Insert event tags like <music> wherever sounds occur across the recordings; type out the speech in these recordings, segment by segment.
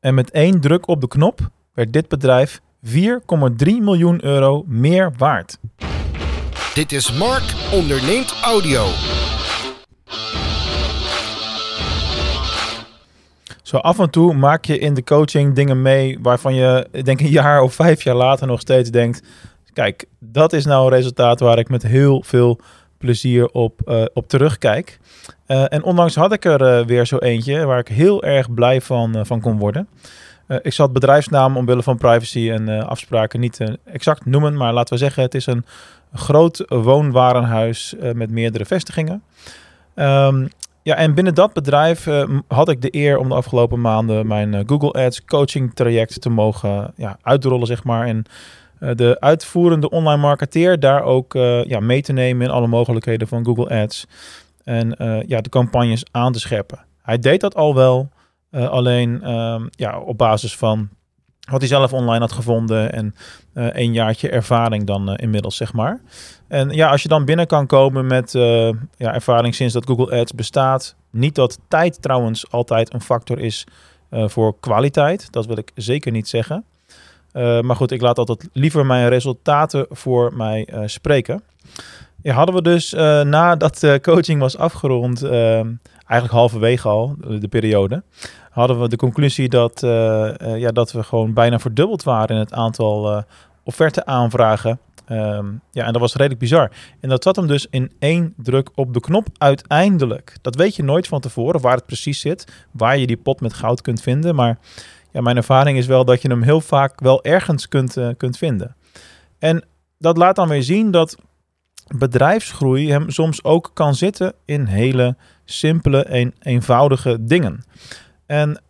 En met één druk op de knop werd dit bedrijf 4,3 miljoen euro meer waard. Dit is Mark onderneemt audio. Zo af en toe maak je in de coaching dingen mee waarvan je, denk een jaar of vijf jaar later nog steeds denkt, kijk, dat is nou een resultaat waar ik met heel veel plezier op, uh, op terugkijk. Uh, en onlangs had ik er uh, weer zo eentje waar ik heel erg blij van, van kon worden. ik zal het bedrijfsnaam omwille van privacy en afspraken niet exact noemen, maar laten we zeggen, het is een groot woonwarenhuis met meerdere vestigingen. Um, ja, en binnen dat bedrijf had ik de eer om de afgelopen maanden mijn Google Ads coaching traject te mogen ja, uitrollen, zeg maar. En de uitvoerende online marketeer daar ook uh, ja, mee te nemen in alle mogelijkheden van Google Ads. En uh, ja, de campagnes aan te scheppen. Hij deed dat al wel, alleen ehm, ja, op basis van wat hij zelf online had gevonden en een jaartje ervaring dan inmiddels, zeg maar. En ja, als je dan binnen kan komen met ja, ervaring sinds dat Google Ads bestaat. Niet dat tijd trouwens altijd een factor is voor kwaliteit. Dat wil ik zeker niet zeggen. Uh, maar goed, ik laat altijd liever mijn resultaten voor mij uh, spreken. Hadden we dus uh, nadat de coaching was afgerond, eigenlijk halverwege al, de periode, hadden we de conclusie dat, ja, dat we gewoon bijna verdubbeld waren in het aantal offerte aanvragen. Um, ja, en dat was redelijk bizar. En dat zat hem dus in één druk op de knop uiteindelijk. Dat weet je nooit van tevoren waar het precies zit, waar je die pot met goud kunt vinden. Maar ja, mijn ervaring is wel dat je hem heel vaak wel ergens kunt, uh, kunt vinden. En dat laat dan weer zien dat bedrijfsgroei hem soms ook kan zitten in hele simpele en eenvoudige dingen. En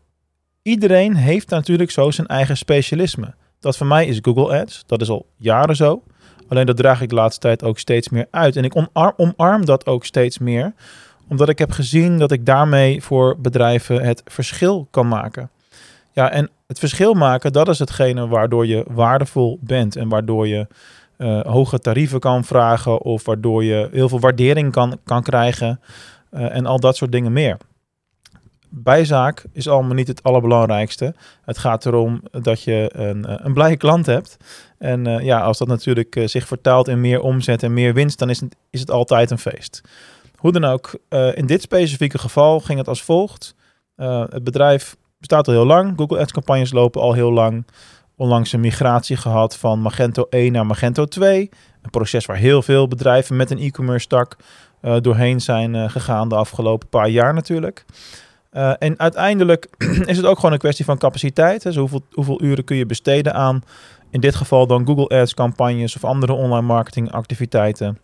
iedereen heeft natuurlijk zo zijn eigen specialisme. Dat voor mij is Google Ads. Dat is al jaren zo. Alleen dat draag ik de laatste tijd ook steeds meer uit. En ik omarm dat ook steeds meer. Omdat ik heb gezien dat ik daarmee voor bedrijven het verschil kan maken. Ja, en het verschil maken, dat is hetgene waardoor je waardevol bent en waardoor je uh, hoge tarieven kan vragen of waardoor je heel veel waardering kan, kan krijgen uh, en al dat soort dingen meer. Bijzaak is allemaal niet het allerbelangrijkste. Het gaat erom dat je een, eh, een blije klant hebt. En ja, als dat natuurlijk zich vertaalt in meer omzet en meer winst, dan is het, is het altijd een feest. Hoe dan ook, in dit specifieke geval ging het als volgt. het bedrijf bestaat al heel lang. Google Ads campagnes lopen al heel lang. Onlangs een migratie gehad van Magento 1 naar Magento 2. Een proces waar heel veel bedrijven met een e-commerce tak uh, doorheen zijn uh, gegaan de afgelopen paar jaar natuurlijk. Uh, en uiteindelijk <clears throat> is het ook gewoon een kwestie van capaciteit. Dus hoeveel, hoeveel uren kun je besteden aan, in dit geval dan Google Ads campagnes of andere online marketing activiteiten.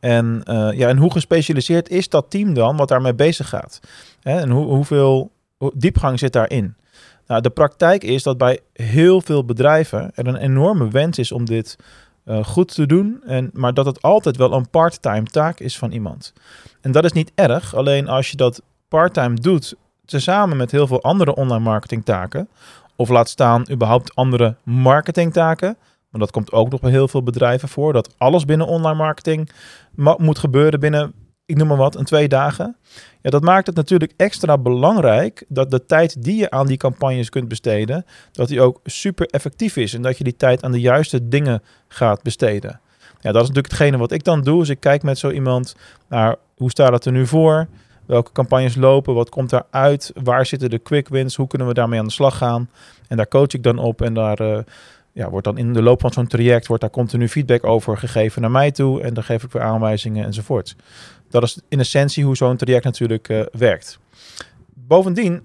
En, ja, en hoe gespecialiseerd is dat team dan wat daarmee bezig gaat? Hè? En hoe, hoeveel diepgang zit daarin? Nou, de praktijk is dat bij heel veel bedrijven er een enorme wens is om dit uh, goed te doen, en, maar dat het altijd wel een part-time taak is van iemand. En dat is niet erg, alleen als je dat part-time doet, tezamen met heel veel andere online marketingtaken, of laat staan überhaupt andere marketingtaken, maar dat komt ook nog bij heel veel bedrijven voor, dat alles binnen online marketing moet gebeuren binnen, ik noem maar wat, een twee dagen. Ja, dat maakt het natuurlijk extra belangrijk dat de tijd die je aan die campagnes kunt besteden, dat die ook super effectief is en dat je die tijd aan de juiste dingen gaat besteden. Ja, dat is natuurlijk hetgene wat ik dan doe. Dus ik kijk met zo iemand naar hoe staat het er nu voor? Welke campagnes lopen? Wat komt daaruit? Waar zitten de quick wins? Hoe kunnen we daarmee aan de slag gaan? En daar coach ik dan op en daar uh, ja, wordt dan in de loop van zo'n traject wordt daar continu feedback over gegeven naar mij toe en dan geef ik weer aanwijzingen enzovoort. Dat is in essentie hoe zo'n traject natuurlijk uh, werkt. Bovendien,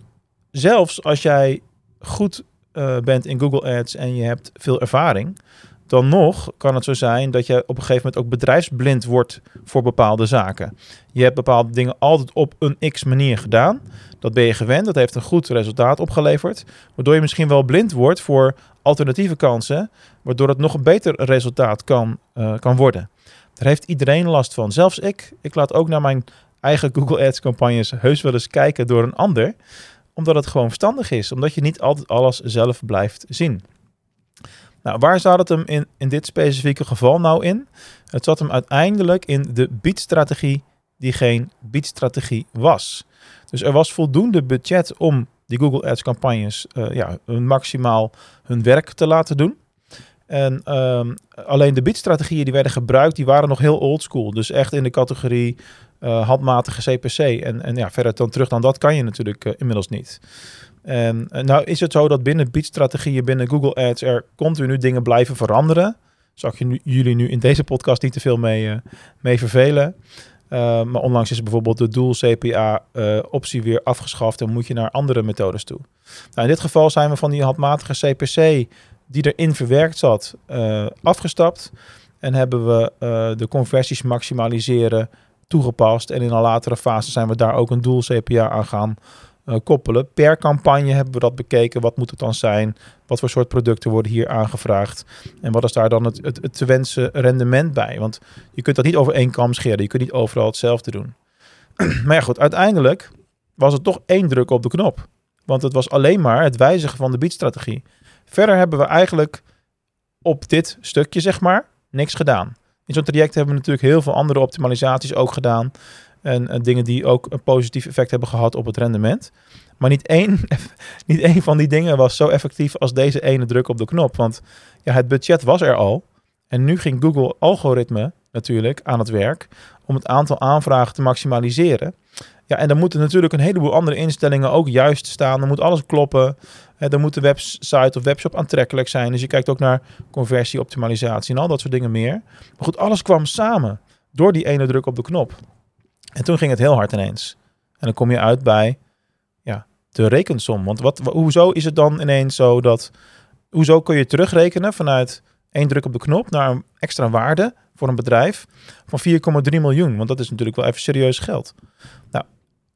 zelfs als jij goed uh, bent in Google Ads en je hebt veel ervaring, dan nog kan het zo zijn dat je op een gegeven moment ook bedrijfsblind wordt voor bepaalde zaken. Je hebt bepaalde dingen altijd op een x manier gedaan. Dat ben je gewend, dat heeft een goed resultaat opgeleverd. Waardoor je misschien wel blind wordt voor alternatieve kansen, waardoor het nog een beter resultaat kan, uh, kan worden. Daar heeft iedereen last van. Zelfs ik. Ik laat ook naar mijn eigen Google Ads campagnes heus wel eens kijken door een ander. Omdat het gewoon verstandig is. Omdat je niet altijd alles zelf blijft zien. Nou, waar zat het hem in, in dit specifieke geval nou in? Het zat hem uiteindelijk in de biedstrategie die geen biedstrategie was. Dus er was voldoende budget om die Google Ads campagnes uh, ja, maximaal hun werk te laten doen. En ehm, alleen de bidstrategieën die werden gebruikt, die waren nog heel oldschool. Dus echt in de categorie uh, handmatige CPC. En, en ja, verder dan terug dan dat kan je natuurlijk inmiddels niet. En nou is het zo dat binnen bidstrategieën, binnen Google Ads, er continu dingen blijven veranderen. Zal ik jullie nu in deze podcast niet te veel mee, mee vervelen. Uh, maar onlangs is bijvoorbeeld de dual CPA uh, optie weer afgeschaft en moet je naar andere methodes toe. Nou, in dit geval zijn we van die handmatige CPC die erin verwerkt zat uh, afgestapt en hebben we de conversies maximaliseren toegepast en in een latere fase zijn we daar ook een dual CPA aan gaan uh, koppelen. Per campagne hebben we dat bekeken. Wat moet het dan zijn? Wat voor soort producten worden hier aangevraagd? En wat is daar dan het, het, te wensen rendement bij? Want je kunt dat niet over één kam scheren. Je kunt niet overal hetzelfde doen. <clears throat> maar ja, goed, uiteindelijk was het toch één druk op de knop. Want het was alleen maar het wijzigen van de biedstrategie. Verder hebben we eigenlijk op dit stukje, zeg maar, niks gedaan. In zo'n traject hebben we natuurlijk heel veel andere optimalisaties ook gedaan. En, dingen die ook een positief effect hebben gehad op het rendement. Maar niet één, <laughs> niet één van die dingen was zo effectief als deze ene druk op de knop. Want ja, het budget was er al. En nu ging Google algoritme natuurlijk aan het werk om het aantal aanvragen te maximaliseren. Ja, en dan moeten natuurlijk een heleboel andere instellingen ook juist staan. Dan moet alles kloppen. Dan moet de website of webshop aantrekkelijk zijn. Dus je kijkt ook naar conversieoptimalisatie en al dat soort dingen meer. Maar goed, alles kwam samen door die ene druk op de knop. En toen ging het heel hard ineens. En dan kom je uit bij ja, de rekensom. Want wat, hoezo is het dan ineens zo dat... Hoezo kun je terugrekenen vanuit één druk op de knop naar een extra waarde voor een bedrijf van 4,3 miljoen? Want dat is natuurlijk wel even serieus geld. Nou,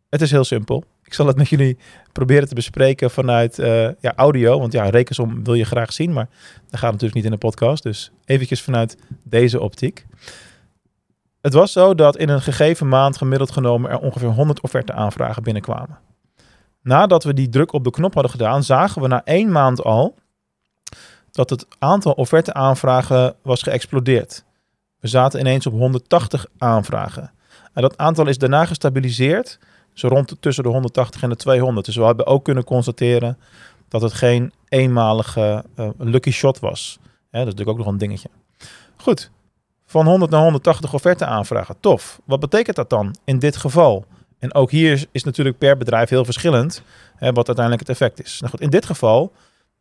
het is heel simpel. Ik zal het met jullie proberen te bespreken vanuit uh, ja, audio. Want ja, rekensom wil je graag zien, maar dat gaat natuurlijk niet in de podcast. Dus eventjes vanuit deze optiek. Het was zo dat in een gegeven maand gemiddeld genomen er ongeveer 100 offerte aanvragen binnenkwamen. Nadat we die druk op de knop hadden gedaan, zagen we na één maand al dat het aantal offerte aanvragen was geëxplodeerd. We zaten ineens op 180 aanvragen. En dat aantal is daarna gestabiliseerd, zo rond tussen de 180 en de 200. Dus we hebben ook kunnen constateren dat het geen eenmalige uh, lucky shot was. dat is natuurlijk ook nog een dingetje. Goed, van 100 naar 180 offerte aanvragen. Tof. Wat betekent dat dan in dit geval? En ook hier is natuurlijk per bedrijf heel verschillend hè, wat uiteindelijk het effect is. Nou goed, in dit geval,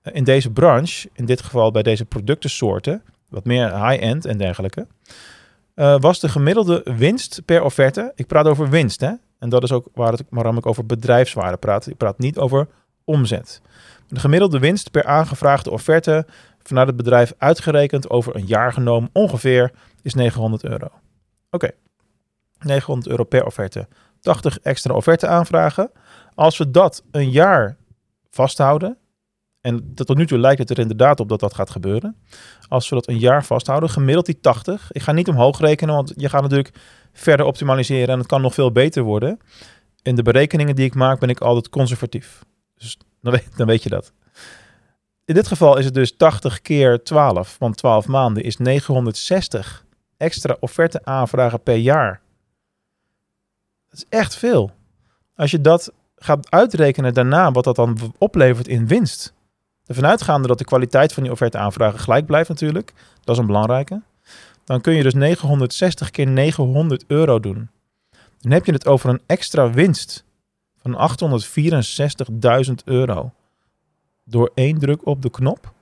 eh, in deze branche, in dit geval bij deze productensoorten, wat meer high-end en dergelijke, uh, was de gemiddelde winst per offerte. Ik praat over winst, hè? En dat is ook waar het, waarom ik over bedrijfswaarde praat. Ik praat niet over omzet. De gemiddelde winst per aangevraagde offerte vanuit het bedrijf uitgerekend over een jaar genomen ongeveer is 900 euro. Oké, 900 euro per offerte. 80 extra offerte aanvragen. Als we dat een jaar vasthouden, en tot nu toe lijkt het er inderdaad op dat dat gaat gebeuren. Als we dat een jaar vasthouden, gemiddeld die 80. Ik ga niet omhoog rekenen, want je gaat natuurlijk verder optimaliseren en het kan nog veel beter worden. In de berekeningen die ik maak ben ik altijd conservatief. Dus dan weet je dat. In dit geval is het dus 80 keer 12, want 12 maanden is 960 extra offerte aanvragen per jaar. Dat is echt veel. Als je dat gaat uitrekenen daarna, wat dat dan oplevert in winst. Ervan uitgaande dat de kwaliteit van die offerte aanvragen gelijk blijft natuurlijk. Dat is een belangrijke. Dan kun je dus 960 keer 900 euro doen. Dan heb je het over een extra winst van 864.000 euro. Door één druk op de knop.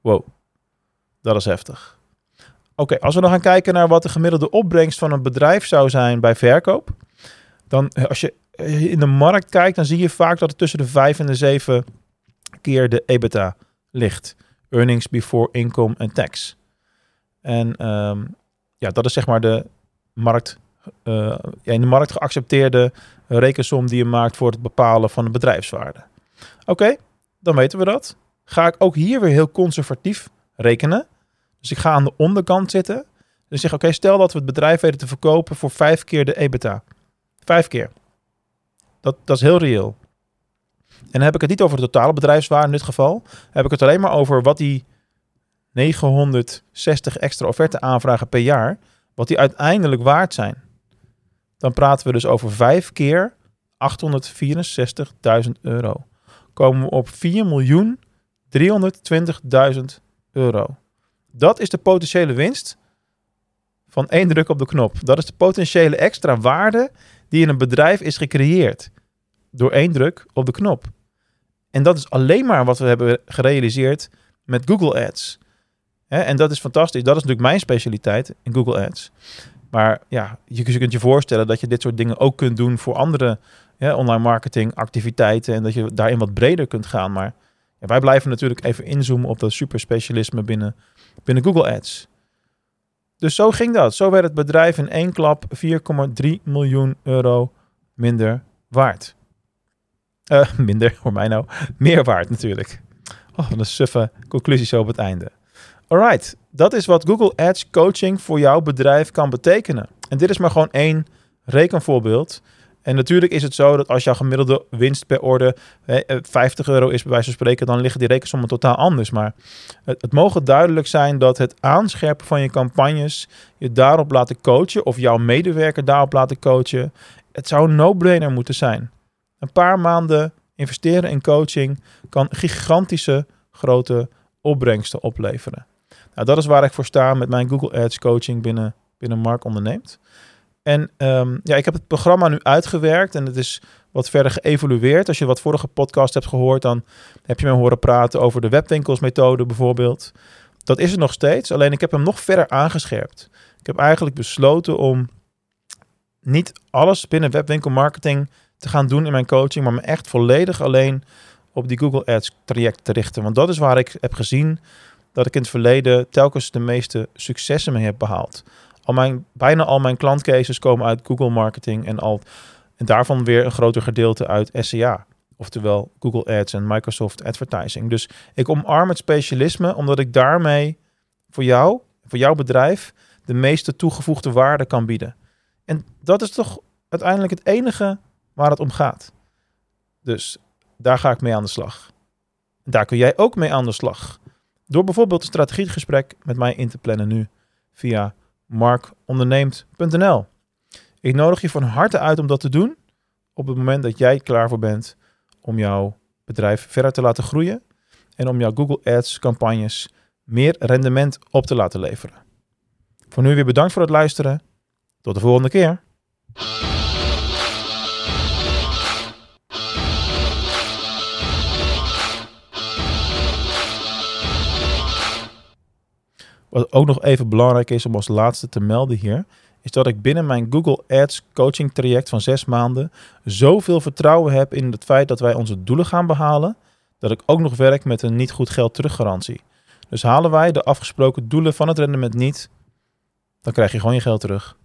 Wow, dat is heftig. Oké, als we dan gaan kijken naar wat de gemiddelde opbrengst van een bedrijf zou zijn bij verkoop. Dan eh, als je eh, in de markt kijkt, dan zie je vaak dat het tussen de 5 en de 7 keer de EBITDA ligt. Earnings before income and tax. En ehm, ja, dat is zeg maar de markt, uh, in de markt geaccepteerde rekensom die je maakt voor het bepalen van de bedrijfswaarde. Oké, dan weten we dat. Ga ik ook hier weer heel conservatief rekenen. Dus ik ga aan de onderkant zitten. Dus zeg, oké, stel dat we het bedrijf weten te verkopen voor vijf keer de EBITDA. Vijf keer. Dat, dat is heel reëel. En dan heb ik het niet over de totale bedrijfswaarde in dit geval. heb ik het alleen maar over wat die 960 extra offerte aanvragen per jaar, wat die uiteindelijk waard zijn. Dan praten we dus over vijf keer 864.000 euro. komen we op 4 miljoen 320.000 euro. Dat is de potentiële winst van één druk op de knop. Dat is de potentiële extra waarde die in een bedrijf is gecreëerd door één druk op de knop. En dat is alleen maar wat we hebben gerealiseerd met Google Ads. En dat is fantastisch. Dat is natuurlijk mijn specialiteit in Google Ads. Maar ja, je, kunt je voorstellen dat je dit soort dingen ook kunt doen voor andere online marketing activiteiten. En dat je daarin wat breder kunt gaan. Maar ja, wij blijven natuurlijk even inzoomen op dat superspecialisme binnen, binnen Google Ads. Dus zo ging dat. Zo werd het bedrijf in één klap 4,3 miljoen euro minder waard. Uh, <laughs> minder, voor mij nou. Meer waard natuurlijk. Oh, wat een suffe conclusie zo op het einde. Alright, dat is wat Google Ads coaching voor jouw bedrijf kan betekenen. En dit is maar gewoon één rekenvoorbeeld. En natuurlijk is het zo dat als jouw gemiddelde winst per orde 50 eh, euro is, bij wijze van spreken, dan liggen die rekensommen totaal anders. Maar het, het mogen duidelijk zijn dat het aanscherpen van je campagnes je daarop laten coachen of jouw medewerker daarop laten coachen. Het zou een no-brainer moeten zijn. Een paar maanden investeren in coaching kan gigantische grote opbrengsten opleveren. Nou, dat is waar ik voor sta met mijn Google Ads coaching binnen, binnen Mark Onderneemt. En um, ja, ik heb het programma nu uitgewerkt en het is wat verder geëvolueerd. Als je wat vorige podcast hebt gehoord, dan heb je me horen praten over de webwinkelsmethode bijvoorbeeld. Dat is er nog steeds, alleen ik heb hem nog verder aangescherpt. Ik heb eigenlijk besloten om niet alles binnen webwinkelmarketing te gaan doen in mijn coaching, maar me echt volledig alleen op die Google Ads traject te richten. Want dat is waar ik heb gezien dat ik in het verleden telkens de meeste successen mee heb behaald. Al mijn, bijna al mijn klantcases komen uit Google Marketing en, al, en daarvan weer een groter gedeelte uit SEA. Oftewel Google Ads en Microsoft Advertising. Dus ik omarm het specialisme omdat ik daarmee voor jou, voor jouw bedrijf, de meeste toegevoegde waarde kan bieden. En dat is toch uiteindelijk het enige waar het om gaat. Dus daar ga ik mee aan de slag. Daar kun jij ook mee aan de slag. Door bijvoorbeeld een strategiegesprek met mij in te plannen nu via markonderneemt.nl. Ik nodig je van harte uit om dat te doen op het moment dat jij klaar voor bent om jouw bedrijf verder te laten groeien en om jouw Google Ads campagnes meer rendement op te laten leveren. Voor nu weer bedankt voor het luisteren. Tot de volgende keer. Wat ook nog even belangrijk is om als laatste te melden hier, is dat ik binnen mijn Google Ads coaching traject van zes maanden zoveel vertrouwen heb in het feit dat wij onze doelen gaan behalen, dat ik ook nog werk met een niet goed geld teruggarantie. Dus halen wij de afgesproken doelen van het rendement niet, dan krijg je gewoon je geld terug.